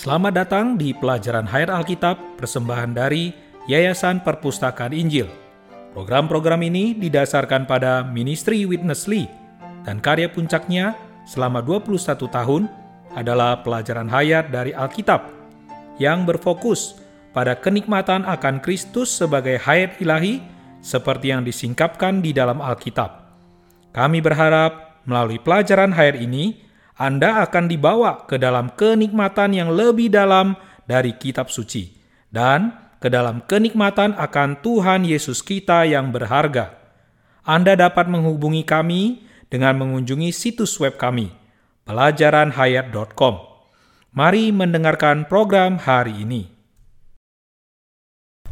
Selamat datang di pelajaran Hayat Alkitab persembahan dari Yayasan Perpustakaan Injil. Program-program ini didasarkan pada Ministry Witness Lee dan karya puncaknya selama 21 tahun adalah pelajaran hayat dari Alkitab yang berfokus pada kenikmatan akan Kristus sebagai hayat ilahi seperti yang disingkapkan di dalam Alkitab. Kami berharap melalui pelajaran hayat ini, Anda akan dibawa ke dalam kenikmatan yang lebih dalam dari kitab suci dan ke dalam kenikmatan akan Tuhan Yesus kita yang berharga. Anda dapat menghubungi kami dengan mengunjungi situs web kami, pelajaranhayat.com. Mari mendengarkan program hari ini.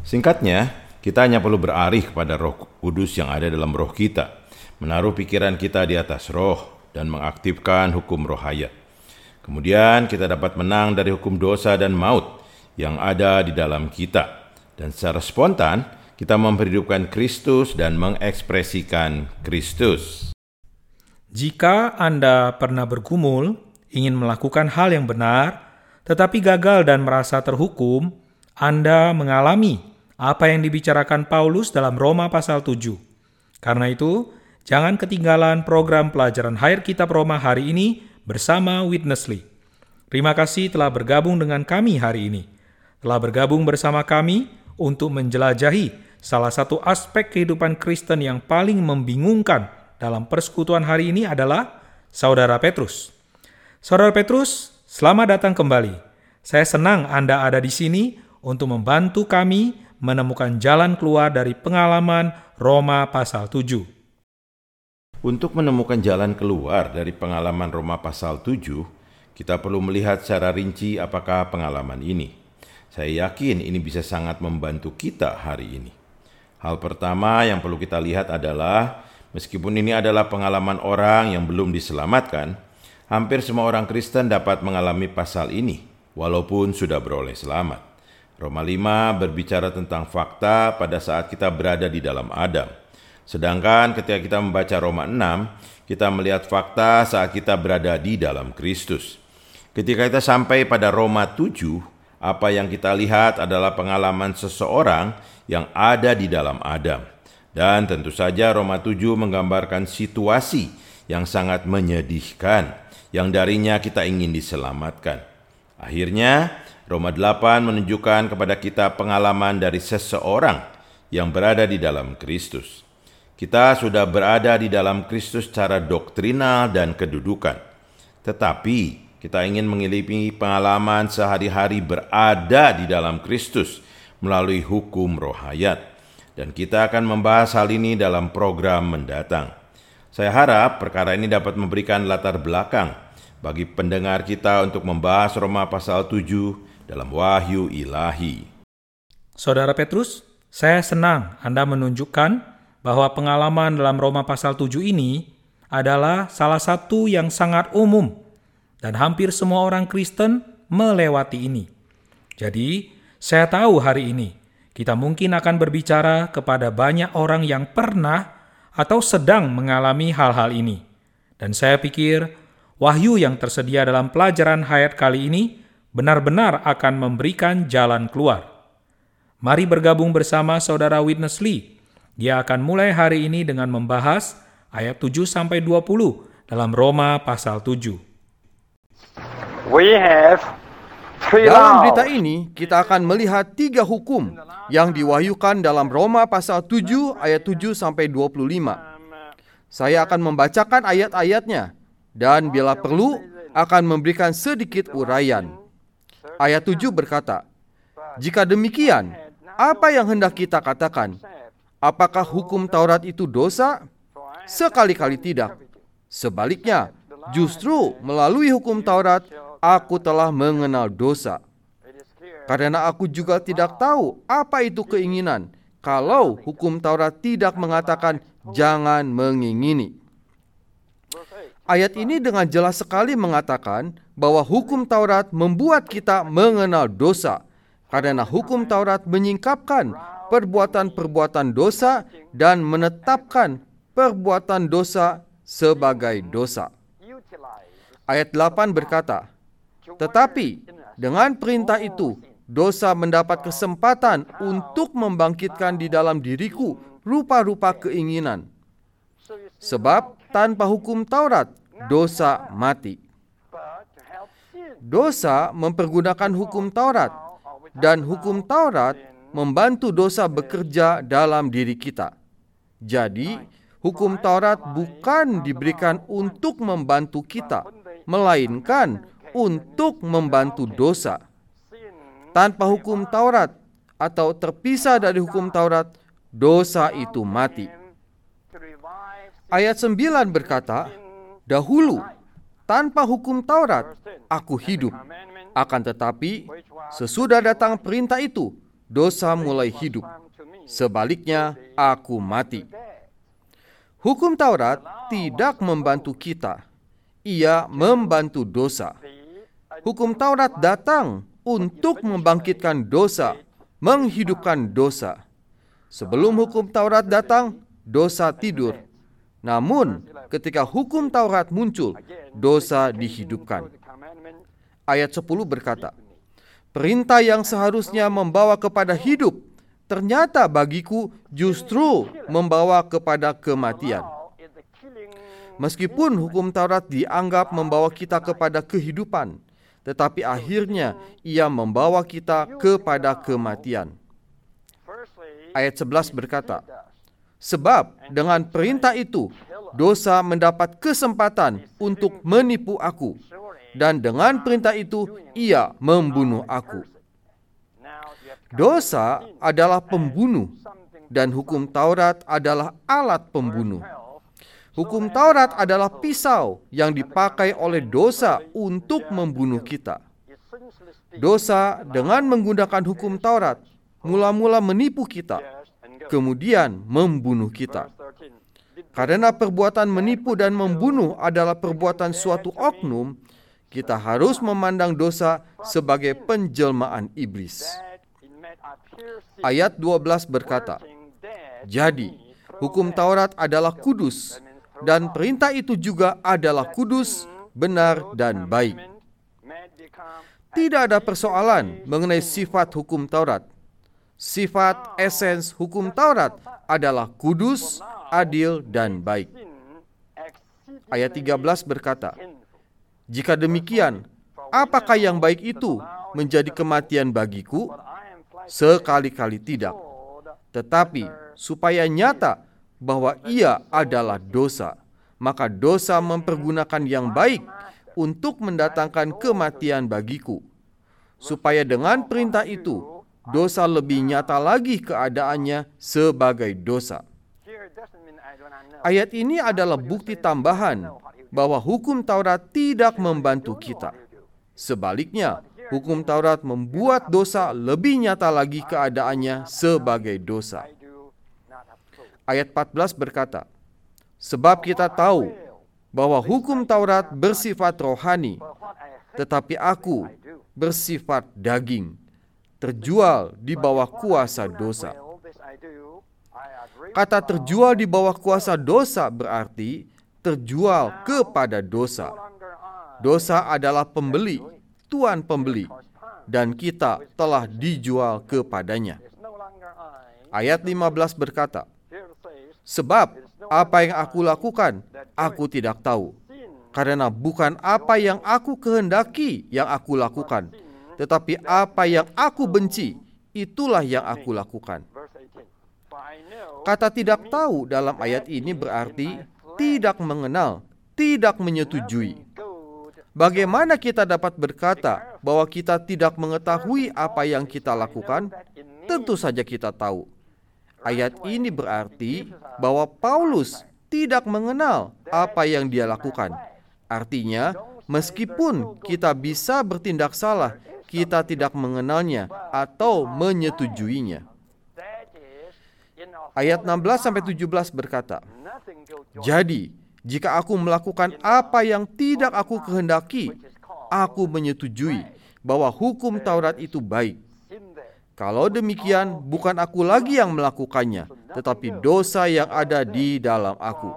Singkatnya, kita hanya perlu berarih kepada roh kudus yang ada dalam roh kita, menaruh pikiran kita di atas roh, dan mengaktifkan hukum roh hayat. Kemudian kita dapat menang dari hukum dosa dan maut yang ada di dalam kita. Dan secara spontan, kita memperhidupkan Kristus dan mengekspresikan Kristus. Jika Anda pernah bergumul, ingin melakukan hal yang benar, tetapi gagal dan merasa terhukum, Anda mengalami apa yang dibicarakan Paulus dalam Roma pasal 7. Karena itu, jangan ketinggalan program pelajaran Hayat Kitab Roma hari ini bersama Witnessly. Terima kasih telah bergabung dengan kami hari ini. Telah bergabung bersama kami untuk menjelajahi salah satu aspek kehidupan Kristen yang paling membingungkan dalam persekutuan hari ini adalah Saudara Petrus. Saudara Petrus, selamat datang kembali. Saya senang Anda ada di sini untuk membantu kami menemukan jalan keluar dari pengalaman Roma pasal 7. Untuk menemukan jalan keluar dari pengalaman Roma pasal 7, kita perlu melihat secara rinci apakah pengalaman ini. Saya yakin ini bisa sangat membantu kita hari ini. Hal pertama yang perlu kita lihat adalah meskipun ini adalah pengalaman orang yang belum diselamatkan, hampir semua orang Kristen dapat mengalami pasal ini walaupun sudah beroleh selamat. Roma 5 berbicara tentang fakta pada saat kita berada di dalam Adam. Sedangkan ketika kita membaca Roma 6, kita melihat fakta saat kita berada di dalam Kristus. Ketika kita sampai pada Roma 7, apa yang kita lihat adalah pengalaman seseorang yang ada di dalam Adam. Dan tentu saja Roma 7 menggambarkan situasi yang sangat menyedihkan, yang darinya kita ingin diselamatkan. Akhirnya, Roma 8 menunjukkan kepada kita pengalaman dari seseorang yang berada di dalam Kristus. Kita sudah berada di dalam Kristus secara doktrinal dan kedudukan. Tetapi kita ingin mengilimi pengalaman sehari-hari berada di dalam Kristus melalui hukum roh hayat. Dan kita akan membahas hal ini dalam program mendatang. Saya harap perkara ini dapat memberikan latar belakang bagi pendengar kita untuk membahas Roma pasal 7 dalam wahyu ilahi. Saudara Petrus, saya senang Anda menunjukkan bahwa pengalaman dalam Roma pasal 7 ini adalah salah satu yang sangat umum dan hampir semua orang Kristen melewati ini. Jadi, saya tahu hari ini kita mungkin akan berbicara kepada banyak orang yang pernah atau sedang mengalami hal-hal ini. Dan saya pikir wahyu yang tersedia dalam pelajaran hayat kali ini benar-benar akan memberikan jalan keluar. Mari bergabung bersama saudara Witness Lee. Dia akan mulai hari ini dengan membahas ayat 7 sampai 20 dalam Roma pasal 7. We have three Dalam berita ini, kita akan melihat tiga hukum yang diwahyukan dalam Roma pasal 7 ayat 7 sampai 25. Saya akan membacakan ayat-ayatnya dan bila perlu akan memberikan sedikit uraian. Ayat 7 berkata, Jika demikian, apa yang hendak kita katakan? Apakah hukum Taurat itu dosa? Sekali-kali tidak. Sebaliknya, justru melalui hukum Taurat aku telah mengenal dosa. Karena aku juga tidak tahu apa itu keinginan, kalau hukum Taurat tidak mengatakan jangan mengingini. Ayat ini dengan jelas sekali mengatakan bahwa hukum Taurat membuat kita mengenal dosa, karena hukum Taurat menyingkapkan perbuatan-perbuatan dosa dan menetapkan perbuatan dosa sebagai dosa. Ayat 8 berkata, Tetapi Dengan perintah itu, dosa mendapat kesempatan untuk membangkitkan di dalam diriku rupa-rupa keinginan. Sebab tanpa hukum Taurat, dosa mati. Dosa mempergunakan hukum Taurat, dan hukum Taurat membantu dosa bekerja dalam diri kita. Jadi, hukum Taurat bukan diberikan untuk membantu kita, melainkan untuk membantu dosa. Tanpa hukum Taurat atau terpisah dari hukum Taurat, dosa itu mati. Ayat 9 berkata, Dahulu, tanpa hukum Taurat, aku hidup. Akan tetapi, sesudah datang perintah itu, dosa mulai hidup. Sebaliknya, aku mati. Hukum Taurat tidak membantu kita. Ia membantu dosa. Hukum Taurat datang untuk membangkitkan dosa, menghidupkan dosa. Sebelum hukum Taurat datang, dosa tidur. Namun, ketika hukum Taurat muncul, dosa dihidupkan. Ayat 10 berkata, Perintah yang seharusnya membawa kepada hidup, ternyata bagiku justru membawa kepada kematian. Meskipun hukum Taurat dianggap membawa kita kepada kehidupan, tetapi akhirnya ia membawa kita kepada kematian. Ayat 11 berkata, Sebab dengan perintah itu, dosa mendapat kesempatan untuk menipu aku. Dan dengan perintah itu, ia membunuh aku. Dosa adalah pembunuh, dan hukum Taurat adalah alat pembunuh. Hukum Taurat adalah pisau yang dipakai oleh dosa untuk membunuh kita. Dosa dengan menggunakan hukum Taurat mula-mula menipu kita, kemudian membunuh kita. Karena perbuatan menipu dan membunuh adalah perbuatan suatu oknum, kita harus memandang dosa sebagai penjelmaan iblis. Ayat 12 berkata, Jadi, hukum Taurat adalah kudus, dan perintah itu juga adalah kudus, benar, dan baik. Tidak ada persoalan mengenai sifat hukum Taurat. Sifat esens hukum Taurat adalah kudus, adil, dan baik. Ayat 13 berkata, Jika demikian, apakah yang baik itu menjadi kematian bagiku? Sekali-kali tidak. Tetapi supaya nyata bahwa ia adalah dosa, maka dosa mempergunakan yang baik untuk mendatangkan kematian bagiku. Supaya dengan perintah itu, dosa lebih nyata lagi keadaannya sebagai dosa. Ayat ini adalah bukti tambahan bahwa hukum Taurat tidak membantu kita. Sebaliknya, hukum Taurat membuat dosa lebih nyata lagi keadaannya sebagai dosa. Ayat 14 berkata, Sebab kita tahu bahwa hukum Taurat bersifat rohani, tetapi aku bersifat daging, terjual di bawah kuasa dosa. Kata terjual di bawah kuasa dosa berarti terjual kepada dosa. Dosa adalah pembeli, tuan pembeli, dan kita telah dijual kepadanya. Ayat 15 berkata, Sebab apa yang aku lakukan, aku tidak tahu. Karena bukan apa yang aku kehendaki yang aku lakukan, tetapi apa yang aku benci, itulah yang aku lakukan. Kata tidak tahu dalam ayat ini berarti tidak mengenal, tidak menyetujui. Bagaimana kita dapat berkata bahwa kita tidak mengetahui apa yang kita lakukan? Tentu saja kita tahu. Ayat ini berarti bahwa Paulus tidak mengenal apa yang dia lakukan. Artinya, meskipun kita bisa bertindak salah, kita tidak mengenalnya atau menyetujuinya. Ayat 16 sampai 17 berkata, "Jadi, jika aku melakukan apa yang tidak aku kehendaki, aku menyetujui bahwa hukum Taurat itu baik. Kalau demikian, bukan aku lagi yang melakukannya, tetapi dosa yang ada di dalam aku.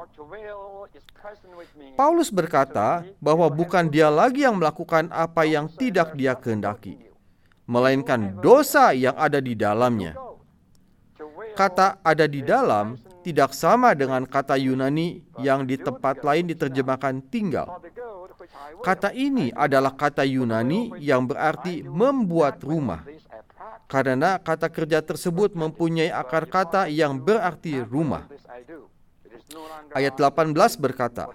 Paulus berkata bahwa bukan dia lagi yang melakukan apa yang tidak dia kehendaki, melainkan dosa yang ada di dalamnya. Kata "ada di dalam" tidak sama dengan kata Yunani yang di tempat lain diterjemahkan "tinggal". Kata ini adalah kata Yunani yang berarti "membuat rumah", karena kata kerja tersebut mempunyai akar kata yang berarti "rumah". Ayat 18 berkata,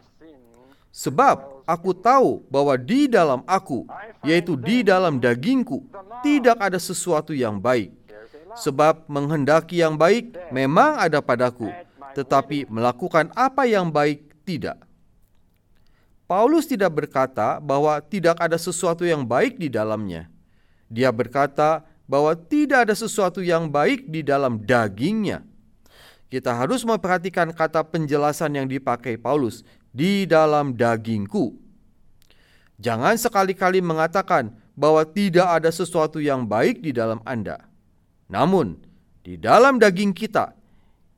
Sebab aku tahu bahwa di dalam aku, yaitu di dalam dagingku, tidak ada sesuatu yang baik. Sebab menghendaki yang baik memang ada padaku, tetapi melakukan apa yang baik tidak. Paulus tidak berkata bahwa tidak ada sesuatu yang baik di dalamnya. Dia berkata bahwa tidak ada sesuatu yang baik di dalam dagingnya. Kita harus memperhatikan kata penjelasan yang dipakai Paulus di dalam dagingku. Jangan sekali-kali mengatakan bahwa tidak ada sesuatu yang baik di dalam Anda. Namun, di dalam daging kita,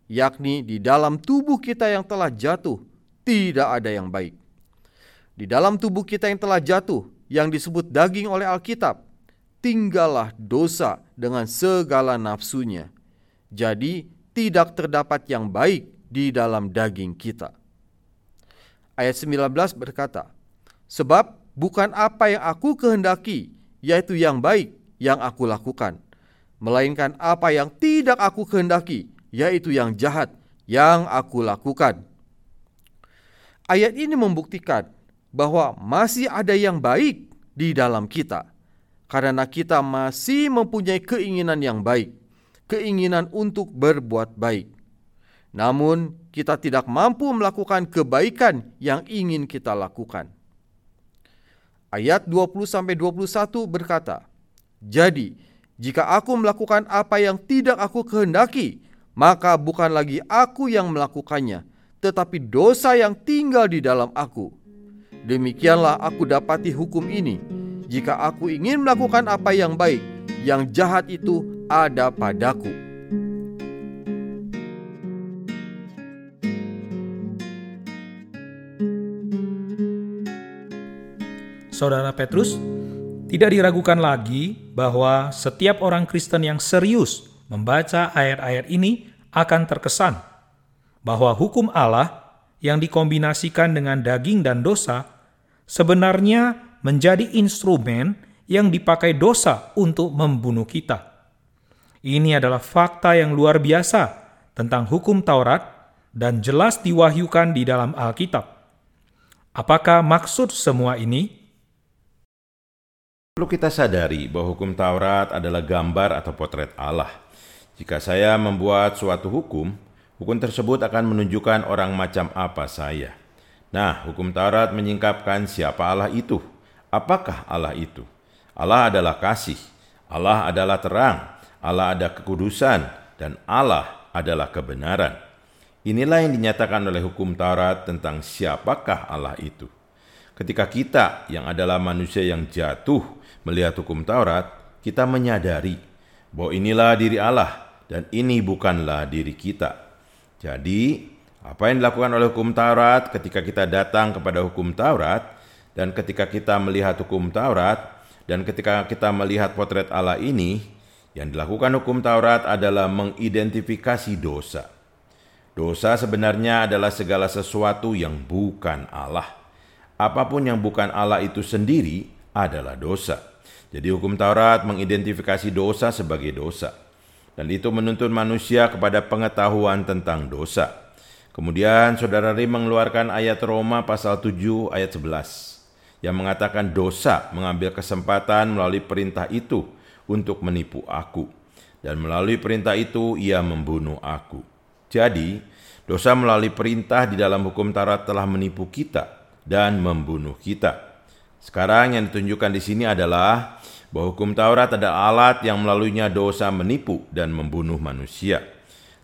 yakni di dalam tubuh kita yang telah jatuh, tidak ada yang baik. Di dalam tubuh kita yang telah jatuh, yang disebut daging oleh Alkitab, tinggallah dosa dengan segala nafsunya. Jadi, tidak terdapat yang baik di dalam daging kita ayat 19 berkata, Sebab bukan apa yang aku kehendaki, yaitu yang baik yang aku lakukan, melainkan apa yang tidak aku kehendaki, yaitu yang jahat yang aku lakukan. Ayat ini membuktikan bahwa masih ada yang baik di dalam kita, karena kita masih mempunyai keinginan yang baik, keinginan untuk berbuat baik. Namun, kita tidak mampu melakukan kebaikan yang ingin kita lakukan. Ayat 20-21 berkata, Jadi, jika aku melakukan apa yang tidak aku kehendaki, maka bukan lagi aku yang melakukannya, tetapi dosa yang tinggal di dalam aku. Demikianlah aku dapati hukum ini. Jika aku ingin melakukan apa yang baik, yang jahat itu ada padaku. Saudara Petrus, tidak diragukan lagi bahwa setiap orang Kristen yang serius membaca ayat-ayat ini akan terkesan bahwa hukum Allah yang dikombinasikan dengan daging dan dosa sebenarnya menjadi instrumen yang dipakai dosa untuk membunuh kita. Ini adalah fakta yang luar biasa tentang hukum Taurat dan jelas diwahyukan di dalam Alkitab. Apakah maksud semua ini? Perlu kita sadari bahwa hukum Taurat adalah gambar atau potret Allah. Jika saya membuat suatu hukum, hukum tersebut akan menunjukkan orang macam apa saya. Nah, hukum Taurat menyingkapkan siapa Allah itu. Apakah Allah itu? Allah adalah kasih, Allah adalah terang, Allah ada kekudusan, dan Allah adalah kebenaran. Inilah yang dinyatakan oleh hukum Taurat tentang siapakah Allah itu. Ketika kita yang adalah manusia yang jatuh melihat hukum Taurat, kita menyadari bahwa inilah diri Allah dan ini bukanlah diri kita. Jadi, apa yang dilakukan oleh hukum Taurat ketika kita datang kepada hukum Taurat dan ketika kita melihat hukum Taurat dan ketika kita melihat potret Allah ini, yang dilakukan hukum Taurat adalah mengidentifikasi dosa. Dosa sebenarnya adalah segala sesuatu yang bukan Allah. Apa pun yang bukan Allah itu sendiri adalah dosa. Jadi hukum Taurat mengidentifikasi dosa sebagai dosa. Dan itu menuntun manusia kepada pengetahuan tentang dosa. Kemudian saudara Rim mengeluarkan ayat Roma pasal 7 ayat 11 yang mengatakan dosa mengambil kesempatan melalui perintah itu untuk menipu aku. Dan melalui perintah itu ia membunuh aku. Jadi, dosa melalui perintah di dalam hukum Taurat telah menipu kita dan membunuh kita. Sekarang yang ditunjukkan di sini adalah bahwa hukum Taurat adalah alat yang melaluinya dosa menipu dan membunuh manusia.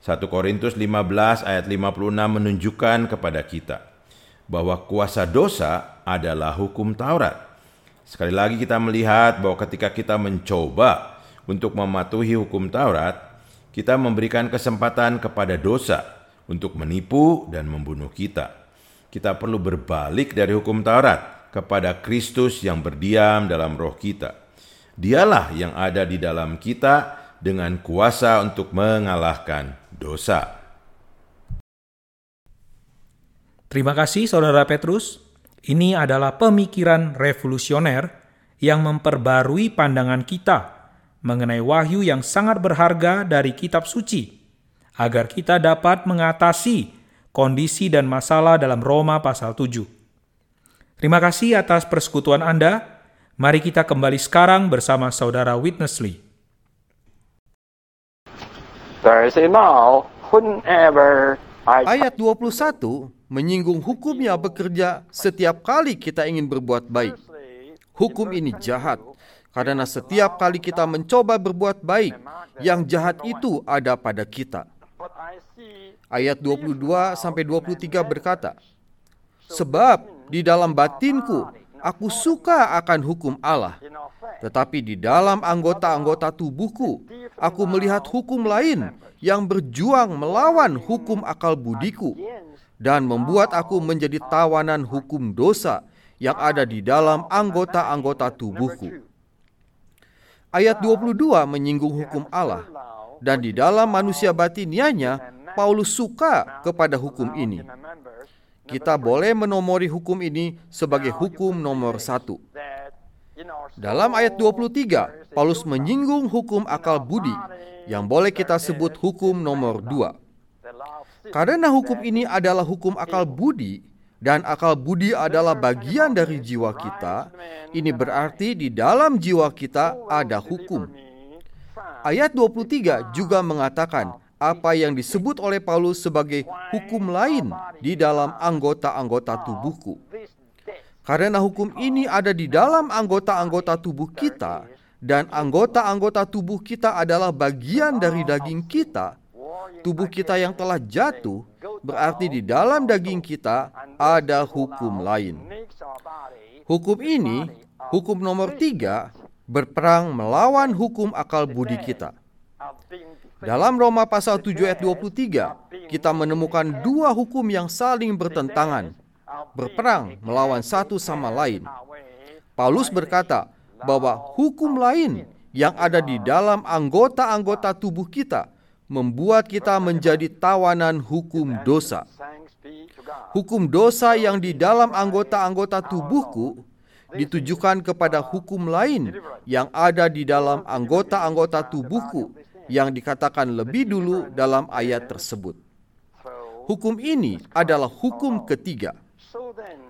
1 Korintus 15 ayat 56 menunjukkan kepada kita bahwa kuasa dosa adalah hukum Taurat. Sekali lagi kita melihat bahwa ketika kita mencoba untuk mematuhi hukum Taurat, kita memberikan kesempatan kepada dosa untuk menipu dan membunuh kita. kita perlu berbalik dari hukum Taurat kepada Kristus yang berdiam dalam roh kita. Dialah yang ada di dalam kita dengan kuasa untuk mengalahkan dosa. Terima kasih Saudara Petrus. Ini adalah pemikiran revolusioner yang memperbarui pandangan kita mengenai wahyu yang sangat berharga dari kitab suci agar kita dapat mengatasi kondisi dan masalah dalam Roma pasal 7. Terima kasih atas persekutuan Anda. Mari kita kembali sekarang bersama Saudara Witness Lee. Ayat 21 menyinggung hukum yang bekerja setiap kali kita ingin berbuat baik. Hukum ini jahat, karena setiap kali kita mencoba berbuat baik, yang jahat itu ada pada kita ayat 22 sampai 23 berkata, Sebab di dalam batinku aku suka akan hukum Allah, tetapi di dalam anggota-anggota tubuhku aku melihat hukum lain yang berjuang melawan hukum akal budiku dan membuat aku menjadi tawanan hukum dosa yang ada di dalam anggota-anggota tubuhku. Ayat 22 menyinggung hukum Allah dan di dalam manusia batinianya Paulus suka kepada hukum ini. Kita boleh menomori hukum ini sebagai hukum nomor satu. Dalam ayat 23, Paulus menyinggung hukum akal budi yang boleh kita sebut hukum nomor dua. Karena hukum ini adalah hukum akal budi, dan akal budi adalah bagian dari jiwa kita, ini berarti di dalam jiwa kita ada hukum. Ayat 23 juga mengatakan apa yang disebut oleh Paulus sebagai hukum lain di dalam anggota-anggota tubuhku. Karena hukum ini ada di dalam anggota-anggota tubuh kita, dan anggota-anggota tubuh kita adalah bagian dari daging kita, tubuh kita yang telah jatuh, berarti di dalam daging kita ada hukum lain. Hukum ini, hukum nomor tiga, berperang melawan hukum akal budi kita. Dalam Roma pasal 7 ayat 23, kita menemukan dua hukum yang saling bertentangan, berperang melawan satu sama lain. Paulus berkata bahwa hukum lain yang ada di dalam anggota-anggota tubuh kita membuat kita menjadi tawanan hukum dosa. Hukum dosa yang di dalam anggota-anggota tubuhku ditujukan kepada hukum lain yang ada di dalam anggota-anggota tubuhku yang dikatakan lebih dulu dalam ayat tersebut. Hukum ini adalah hukum ketiga.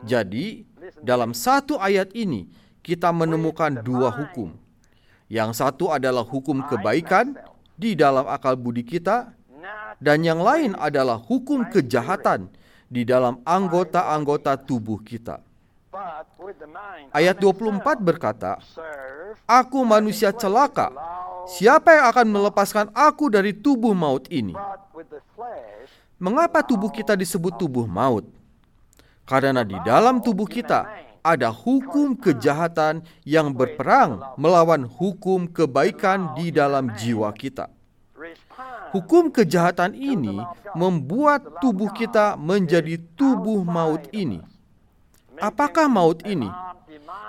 Jadi, dalam satu ayat ini kita menemukan dua hukum. Yang satu adalah hukum kebaikan di dalam akal budi kita, dan yang lain adalah hukum kejahatan di dalam anggota-anggota tubuh kita. Ayat 24 berkata, Aku manusia celaka Siapa yang akan melepaskan aku dari tubuh maut ini? Mengapa tubuh kita disebut tubuh maut? Karena di dalam tubuh kita ada hukum kejahatan yang berperang melawan hukum kebaikan di dalam jiwa kita. Hukum kejahatan ini membuat tubuh kita menjadi tubuh maut ini. Apakah maut ini?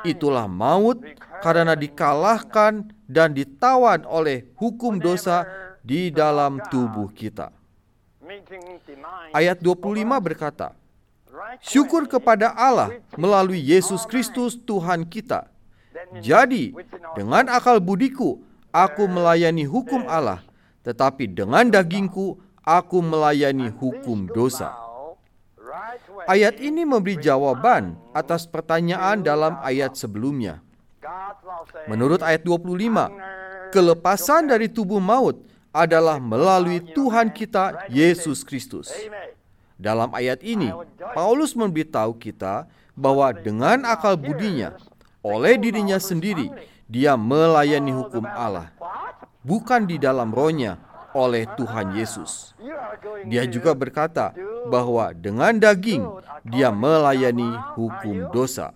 Itulah maut karena dikalahkan dan ditawan oleh hukum dosa di dalam tubuh kita. Ayat 25 berkata, Syukur kepada Allah melalui Yesus Kristus Tuhan kita. Jadi, dengan akal budiku, aku melayani hukum Allah, tetapi dengan dagingku, aku melayani hukum dosa. Ayat ini memberi jawaban atas pertanyaan dalam ayat sebelumnya. Menurut ayat 25, kelepasan dari tubuh maut adalah melalui Tuhan kita Yesus Kristus. Dalam ayat ini, Paulus memberitahu kita bahwa dengan akal budinya, oleh dirinya sendiri, dia melayani hukum Allah. Bukan di dalam rohnya, oleh Tuhan Yesus. Dia juga berkata bahwa dengan daging dia melayani hukum dosa.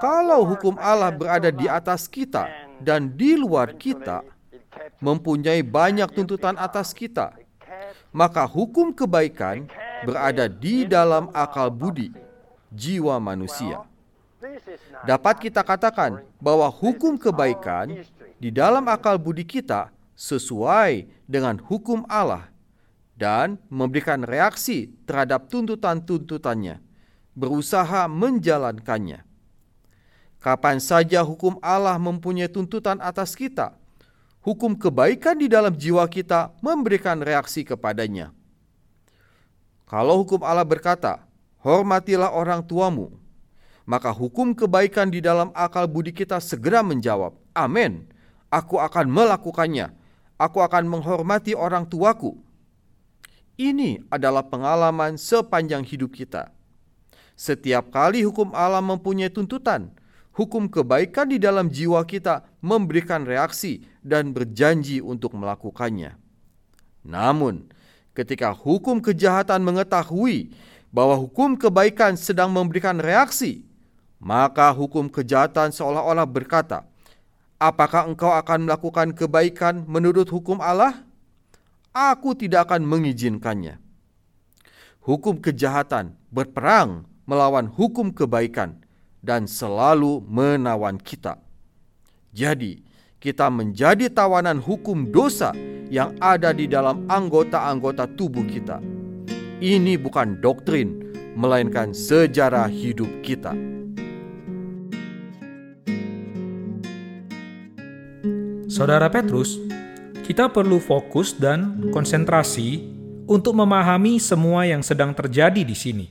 Kalau hukum Allah berada di atas kita dan di luar kita, mempunyai banyak tuntutan atas kita, maka hukum kebaikan berada di dalam akal budi jiwa manusia. Dapat kita katakan bahwa hukum kebaikan di dalam akal budi kita sesuai dengan hukum Allah dan memberikan reaksi terhadap tuntutan-tuntutannya, berusaha menjalankannya. Kapan saja hukum Allah mempunyai tuntutan atas kita, hukum kebaikan di dalam jiwa kita memberikan reaksi kepadanya. Kalau hukum Allah berkata, "Hormatilah orang tuamu," maka hukum kebaikan di dalam akal budi kita segera menjawab, "Amin. Aku akan melakukannya. Aku akan menghormati orang tuaku." Ini adalah pengalaman sepanjang hidup kita. Setiap kali hukum Allah mempunyai tuntutan, hukum kebaikan di dalam jiwa kita memberikan reaksi dan berjanji untuk melakukannya. Namun, ketika hukum kejahatan mengetahui bahwa hukum kebaikan sedang memberikan reaksi, maka hukum kejahatan seolah-olah berkata, "Apakah engkau akan melakukan kebaikan menurut hukum Allah?" aku tidak akan mengizinkannya. Hukum kejahatan berperang melawan hukum kebaikan dan selalu menawan kita. Jadi, kita menjadi tawanan hukum dosa yang ada di dalam anggota-anggota tubuh kita. Ini bukan doktrin, melainkan sejarah hidup kita. Saudara Petrus kita perlu fokus dan konsentrasi untuk memahami semua yang sedang terjadi di sini.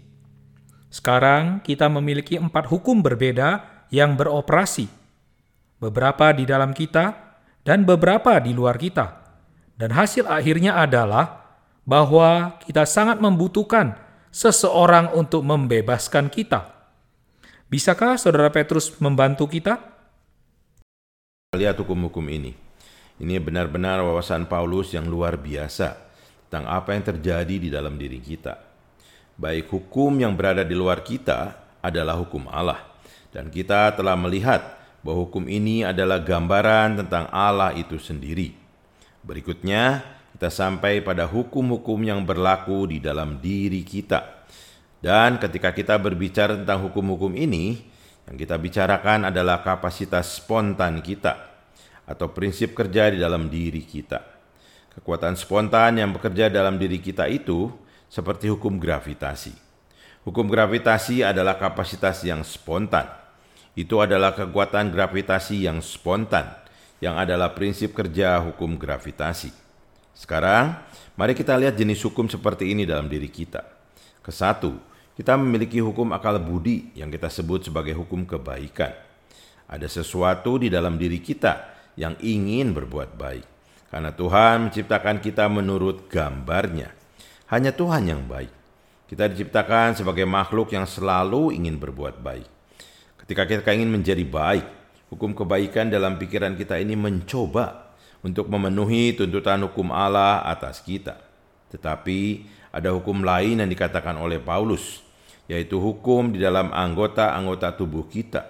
Sekarang kita memiliki empat hukum berbeda yang beroperasi. Beberapa di dalam kita dan beberapa di luar kita. Dan hasil akhirnya adalah bahwa kita sangat membutuhkan seseorang untuk membebaskan kita. Bisakah saudara Petrus membantu kita? Lihat hukum-hukum ini. Ini benar-benar wawasan Paulus yang luar biasa tentang apa yang terjadi di dalam diri kita. Baik hukum yang berada di luar kita adalah hukum Allah, dan kita telah melihat bahwa hukum ini adalah gambaran tentang Allah itu sendiri. Berikutnya, kita sampai pada hukum-hukum yang berlaku di dalam diri kita. Dan ketika kita berbicara tentang hukum-hukum ini, yang kita bicarakan adalah kapasitas spontan kita atau prinsip kerja di dalam diri kita. Kekuatan spontan yang bekerja dalam diri kita itu seperti hukum gravitasi. Hukum gravitasi adalah kapasitas yang spontan. Itu adalah kekuatan gravitasi yang spontan, yang adalah prinsip kerja hukum gravitasi. Sekarang, mari kita lihat jenis hukum seperti ini dalam diri kita. Kesatu, kita memiliki hukum akal budi yang kita sebut sebagai hukum kebaikan. Ada sesuatu di dalam diri kita yang ingin berbuat baik. Karena Tuhan menciptakan kita menurut gambarnya. Hanya Tuhan yang baik. Kita diciptakan sebagai makhluk yang selalu ingin berbuat baik. Ketika kita ingin menjadi baik, hukum kebaikan dalam pikiran kita ini mencoba untuk memenuhi tuntutan hukum Allah atas kita. Tetapi ada hukum lain yang dikatakan oleh Paulus, yaitu hukum di dalam anggota-anggota tubuh kita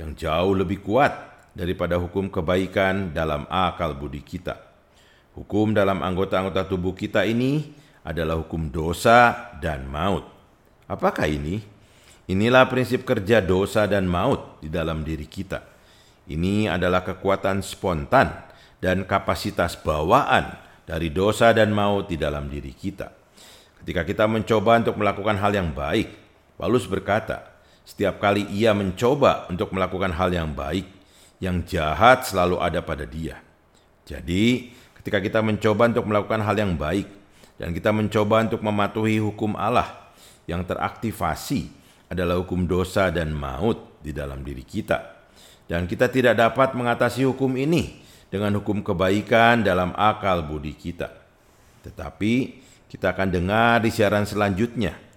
yang jauh lebih kuat daripada hukum kebaikan dalam akal budi kita. Hukum dalam anggota-anggota tubuh kita ini adalah hukum dosa dan maut. Apakah ini? Inilah prinsip kerja dosa dan maut di dalam diri kita. Ini adalah kekuatan spontan dan kapasitas bawaan dari dosa dan maut di dalam diri kita. Ketika kita mencoba untuk melakukan hal yang baik, Paulus berkata, setiap kali ia mencoba untuk melakukan hal yang baik, yang jahat selalu ada pada dia. Jadi, ketika kita mencoba untuk melakukan hal yang baik dan kita mencoba untuk mematuhi hukum Allah yang teraktivasi adalah hukum dosa dan maut di dalam diri kita. Dan kita tidak dapat mengatasi hukum ini dengan hukum kebaikan dalam akal budi kita. Tetapi kita akan dengar di siaran selanjutnya.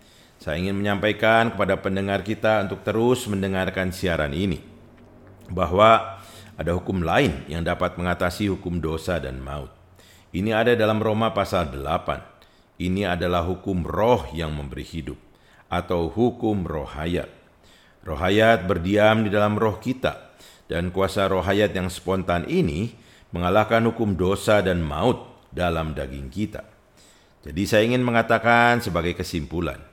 Saya ingin menyampaikan kepada pendengar kita untuk terus mendengarkan siaran ini bahwa ada hukum lain yang dapat mengatasi hukum dosa dan maut. Ini ada dalam Roma pasal 8. Ini adalah hukum roh yang memberi hidup atau hukum roh hayat. Roh hayat berdiam di dalam roh kita dan kuasa roh hayat yang spontan ini mengalahkan hukum dosa dan maut dalam daging kita. Jadi saya ingin mengatakan sebagai kesimpulan,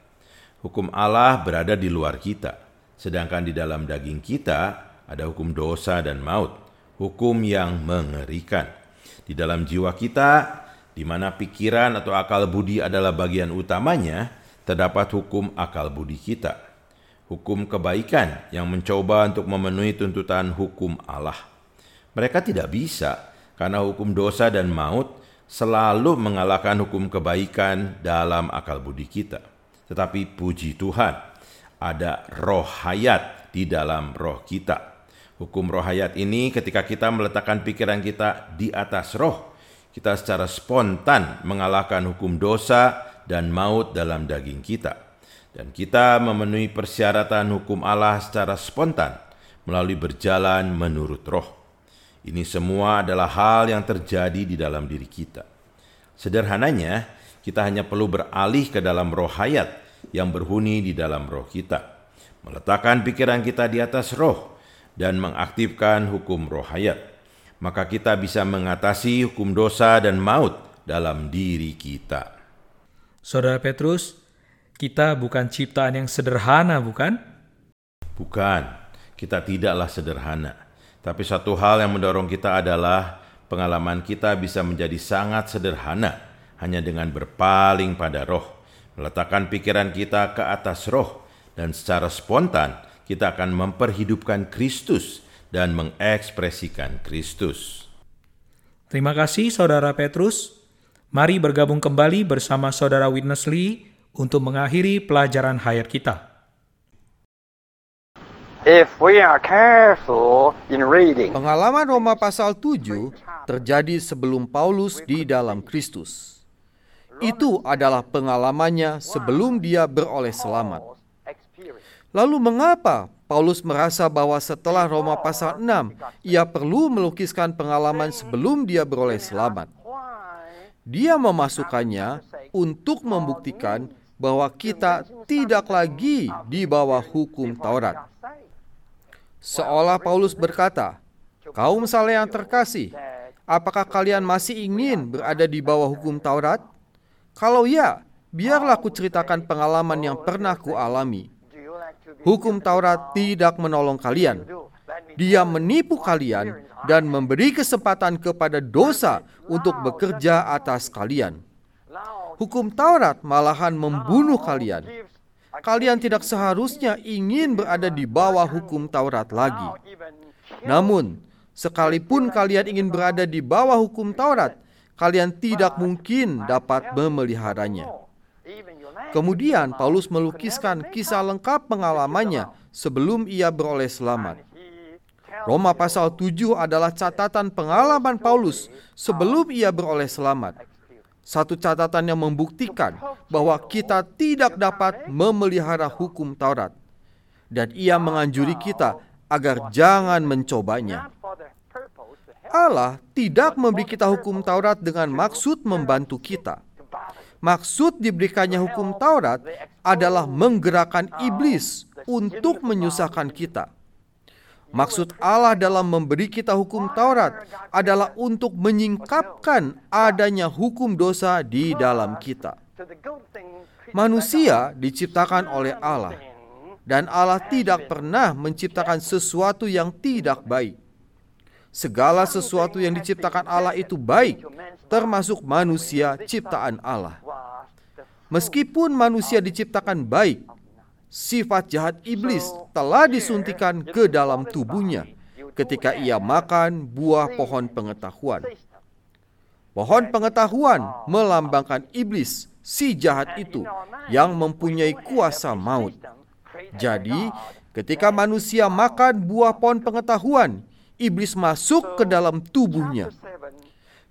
hukum Allah berada di luar kita, sedangkan di dalam daging kita ada hukum dosa dan maut, hukum yang mengerikan. Di dalam jiwa kita, di mana pikiran atau akal budi adalah bagian utamanya, terdapat hukum akal budi kita. Hukum kebaikan yang mencoba untuk memenuhi tuntutan hukum Allah. Mereka tidak bisa karena hukum dosa dan maut selalu mengalahkan hukum kebaikan dalam akal budi kita. Tetapi puji Tuhan, ada roh hayat di dalam roh kita. Hukum roh hayat ini ketika kita meletakkan pikiran kita di atas roh, kita secara spontan mengalahkan hukum dosa dan maut dalam daging kita. Dan kita memenuhi persyaratan hukum Allah secara spontan melalui berjalan menurut roh. Ini semua adalah hal yang terjadi di dalam diri kita. Sederhananya, kita hanya perlu beralih ke dalam roh hayat yang berhuni di dalam roh kita. Meletakkan pikiran kita di atas roh dan mengaktifkan hukum roh hayat. Maka kita bisa mengatasi hukum dosa dan maut dalam diri kita. Saudara Petrus, kita bukan ciptaan yang sederhana, bukan? Bukan, kita tidaklah sederhana tapi satu hal yang mendorong kita adalah pengalaman kita bisa menjadi sangat sederhana hanya dengan berpaling pada roh, meletakkan pikiran kita ke atas roh, dan secara spontan kita akan memperhidupkan Kristus dan mengekspresikan Kristus. Terima kasih Saudara Petrus. Mari bergabung kembali bersama Saudara Witness Lee untuk mengakhiri pelajaran hayat kita. If we are careful in reading, Pengalaman Roma pasal 7 terjadi sebelum Paulus di dalam Kristus. Itu adalah pengalamannya sebelum dia beroleh selamat. Lalu mengapa Paulus merasa bahwa setelah Roma pasal 6 ia perlu melukiskan pengalaman sebelum dia beroleh selamat? Dia memasukkannya untuk membuktikan bahwa kita tidak lagi di bawah hukum Taurat. Seolah Paulus berkata, Kaum saleh yang terkasih, apakah kalian masih ingin berada di bawah hukum Taurat? Kalau ya, biarlah ku ceritakan pengalaman yang pernah ku alami. Hukum Taurat tidak menolong kalian. Dia menipu kalian dan memberi kesempatan kepada dosa untuk bekerja atas kalian. Hukum Taurat malahan membunuh kalian kalian tidak seharusnya ingin berada di bawah hukum Taurat lagi. Namun, sekalipun kalian ingin berada di bawah hukum Taurat, kalian tidak mungkin dapat memeliharanya. Kemudian Paulus melukiskan kisah lengkap pengalamannya sebelum ia beroleh selamat. Roma pasal 7 adalah catatan pengalaman Paulus sebelum ia beroleh selamat. Satu catatan yang membuktikan bahwa kita tidak dapat memelihara hukum Taurat. Dan ia menganjuri kita agar jangan mencobanya. Allah tidak memberi kita hukum Taurat dengan maksud membantu kita. Maksud diberikannya hukum Taurat adalah menggerakkan iblis untuk menyusahkan kita. Maksud Allah dalam memberi kita hukum Taurat adalah untuk menyingkapkan adanya hukum dosa di dalam kita. Manusia diciptakan oleh Allah, dan Allah tidak pernah menciptakan sesuatu yang tidak baik. Segala sesuatu yang diciptakan Allah itu baik, termasuk manusia ciptaan Allah. Meskipun manusia diciptakan baik, sifat jahat iblis telah disuntikan ke dalam tubuhnya ketika ia makan buah pohon pengetahuan. Pohon pengetahuan melambangkan iblis, si jahat itu yang mempunyai kuasa maut. Jadi, ketika manusia makan buah pohon pengetahuan, iblis masuk ke dalam tubuhnya.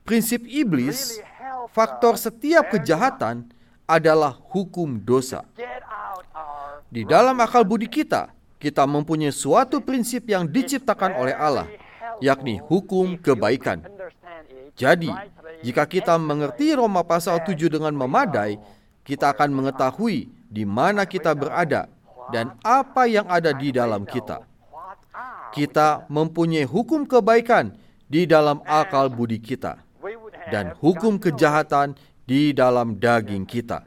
Prinsip iblis, faktor setiap kejahatan adalah hukum dosa. Di dalam akal budi kita, kita mempunyai suatu prinsip yang diciptakan oleh Allah, yakni hukum kebaikan. Jadi, jika kita mengerti Roma pasal 7 dengan memadai, kita akan mengetahui di mana kita berada dan apa yang ada di dalam kita. Kita mempunyai hukum kebaikan di dalam akal budi kita dan hukum kejahatan di dalam daging kita.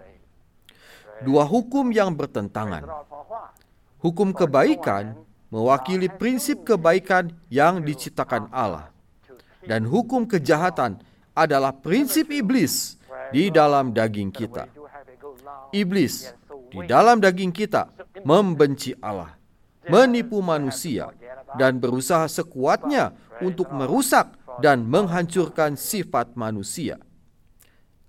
Dua hukum yang bertentangan. Hukum kebaikan mewakili prinsip kebaikan yang diciptakan Allah. Dan hukum kejahatan adalah prinsip iblis di dalam daging kita. Iblis di dalam daging kita membenci Allah, menipu manusia, dan berusaha sekuatnya untuk merusak dan menghancurkan sifat manusia.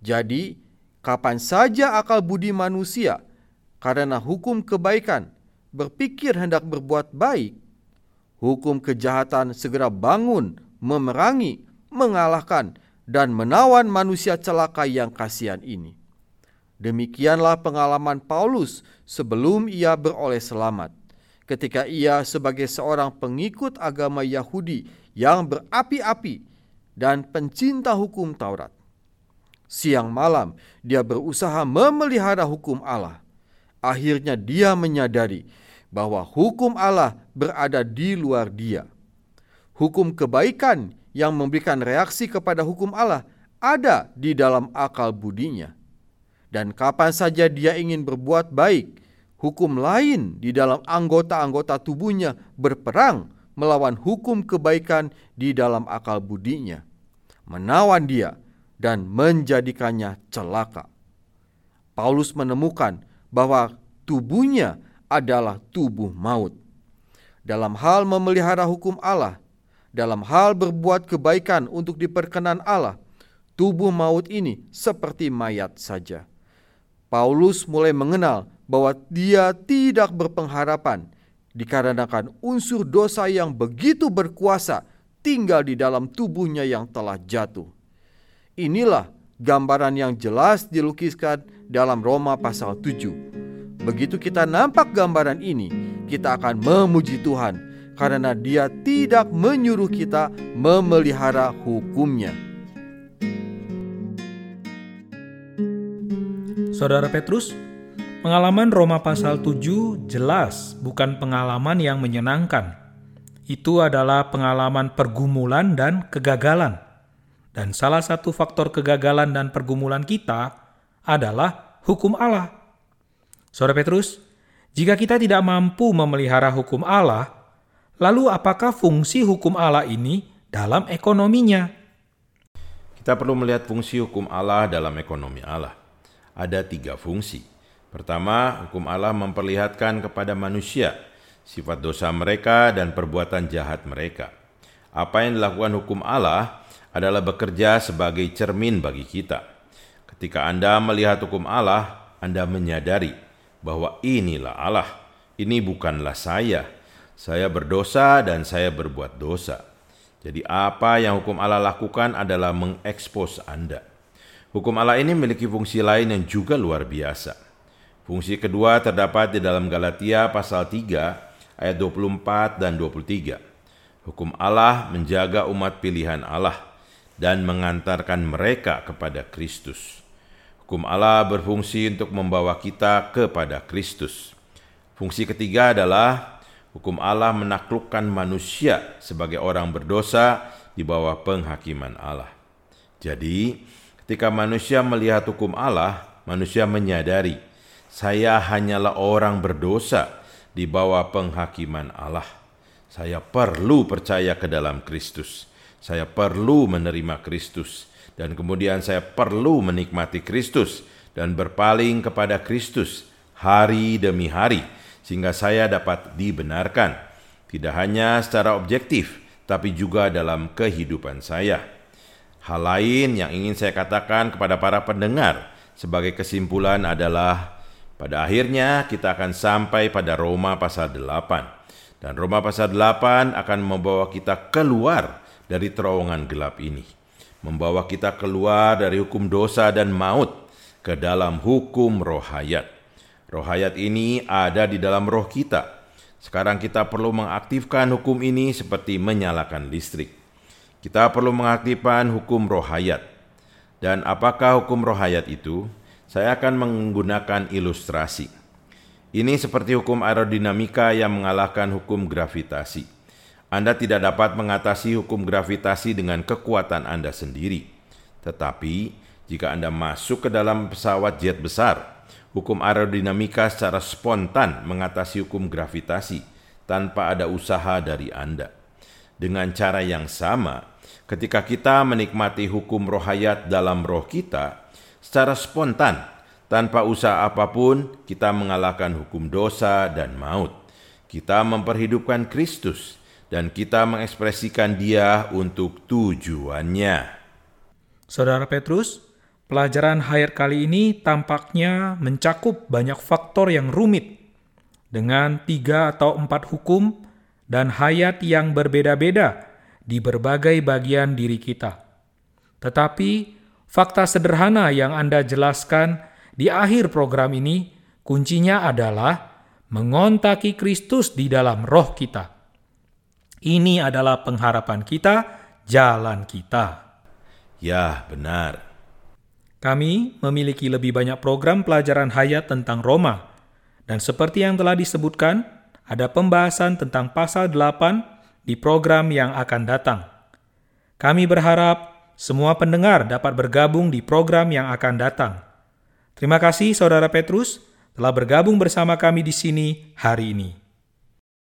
Jadi, kapan saja akal budi manusia karena hukum kebaikan berpikir hendak berbuat baik, hukum kejahatan segera bangun, memerangi, mengalahkan, dan menawan manusia celaka yang kasihan ini. Demikianlah pengalaman Paulus sebelum ia beroleh selamat. Ketika ia sebagai seorang pengikut agama Yahudi yang berapi-api dan pencinta hukum Taurat. Siang malam dia berusaha memelihara hukum Allah. Akhirnya dia menyadari bahwa hukum Allah berada di luar dia. Hukum kebaikan yang memberikan reaksi kepada hukum Allah ada di dalam akal budinya. Dan kapan saja dia ingin berbuat baik, hukum lain di dalam anggota-anggota tubuhnya berperang melawan hukum kebaikan di dalam akal budinya, menawan dia dan menjadikannya celaka. Paulus menemukan bahwa tubuhnya adalah tubuh maut. Dalam hal memelihara hukum Allah, dalam hal berbuat kebaikan untuk diperkenan Allah, tubuh maut ini seperti mayat saja. Paulus mulai mengenal bahwa dia tidak berpengharapan dikarenakan unsur dosa yang begitu berkuasa tinggal di dalam tubuhnya yang telah jatuh. Inilah gambaran yang jelas dilukiskan dalam Roma pasal 7 Begitu kita nampak gambaran ini, kita akan memuji Tuhan karena Dia tidak menyuruh kita memelihara hukumnya. Saudara Petrus, pengalaman Roma pasal 7 jelas bukan pengalaman yang menyenangkan. Itu adalah pengalaman pergumulan dan kegagalan. Dan salah satu faktor kegagalan dan pergumulan kita adalah hukum Allah. Saudara Petrus, jika kita tidak mampu memelihara hukum Allah, lalu apakah fungsi hukum Allah ini dalam ekonominya? Kita perlu melihat fungsi hukum Allah dalam ekonomi Allah. Ada tiga fungsi. Pertama, hukum Allah memperlihatkan kepada manusia sifat dosa mereka dan perbuatan jahat mereka. Apa yang dilakukan hukum Allah adalah bekerja sebagai cermin bagi kita. Ketika Anda melihat hukum Allah, Anda menyadari bahwa inilah Allah, ini bukanlah saya. Saya berdosa dan saya berbuat dosa. Jadi apa yang hukum Allah lakukan adalah mengekspos Anda. Hukum Allah ini memiliki fungsi lain yang juga luar biasa. Fungsi kedua terdapat di dalam Galatia pasal 3 ayat 24 dan 23. Hukum Allah menjaga umat pilihan Allah dan mengantarkan mereka kepada Kristus. Hukum Allah berfungsi untuk membawa kita kepada Kristus. Fungsi ketiga adalah hukum Allah menaklukkan manusia sebagai orang berdosa di bawah penghakiman Allah. Jadi, ketika manusia melihat hukum Allah, manusia menyadari, saya hanyalah orang berdosa di bawah penghakiman Allah. Saya perlu percaya ke dalam Kristus. Saya perlu menerima Kristus dan kemudian saya perlu menikmati Kristus dan berpaling kepada Kristus hari demi hari sehingga saya dapat dibenarkan tidak hanya secara objektif tapi juga dalam kehidupan saya. Hal lain yang ingin saya katakan kepada para pendengar sebagai kesimpulan adalah pada akhirnya kita akan sampai pada Roma pasal 8 dan Roma pasal 8 akan membawa kita keluar dari terowongan gelap ini membawa kita keluar dari hukum dosa dan maut ke dalam hukum roh hayat. Roh hayat ini ada di dalam roh kita. Sekarang kita perlu mengaktifkan hukum ini seperti menyalakan listrik. Kita perlu mengaktifkan hukum roh hayat. Dan apakah hukum roh hayat itu? Saya akan menggunakan ilustrasi. Ini seperti hukum aerodinamika yang mengalahkan hukum gravitasi. Anda tidak dapat mengatasi hukum gravitasi dengan kekuatan Anda sendiri. Tetapi, Jika Anda masuk ke dalam pesawat jet besar, hukum aerodinamika secara spontan mengatasi hukum gravitasi tanpa ada usaha dari Anda. Dengan cara yang sama, ketika kita menikmati hukum rohayat dalam roh kita, secara spontan, tanpa usaha apa pun, kita mengalahkan hukum dosa dan maut. Kita memperhidupkan Kristus, dan kita mengekspresikan Dia untuk tujuannya. Saudara Petrus, pelajaran hayat kali ini tampaknya mencakup banyak faktor yang rumit, dengan tiga atau empat hukum dan hayat yang berbeda-beda di berbagai bagian diri kita. Tetapi fakta sederhana yang Anda jelaskan di akhir program ini, kuncinya adalah mengontaki Kristus di dalam roh kita. Ini adalah pengharapan kita, jalan kita. Ya, benar. Kami memiliki lebih banyak program pelajaran hayat tentang Roma. Dan seperti yang telah disebutkan, ada pembahasan tentang pasal 8 di program yang akan datang. Kami berharap semua pendengar dapat bergabung di program yang akan datang. Terima kasih Saudara Petrus telah bergabung bersama kami di sini hari ini.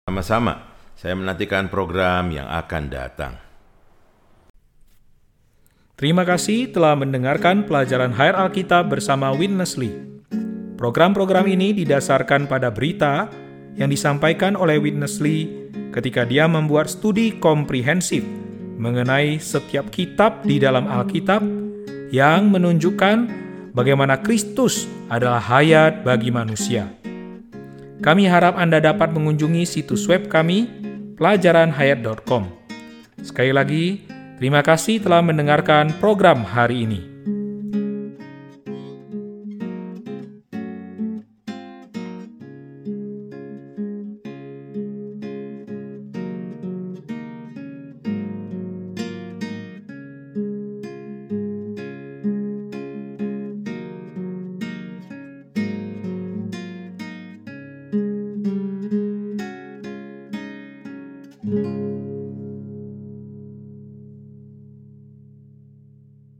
Sama-sama, saya menantikan program yang akan datang. Terima kasih telah mendengarkan pelajaran Hayat Alkitab bersama Witness Lee. Program-program ini didasarkan pada berita yang disampaikan oleh Witness Lee ketika dia membuat studi komprehensif mengenai setiap kitab di dalam Alkitab yang menunjukkan bagaimana Kristus adalah hayat bagi manusia. Kami harap Anda dapat mengunjungi situs web kami pelajaranhayat.com. Sekali lagi, Terima kasih telah mendengarkan program hari ini.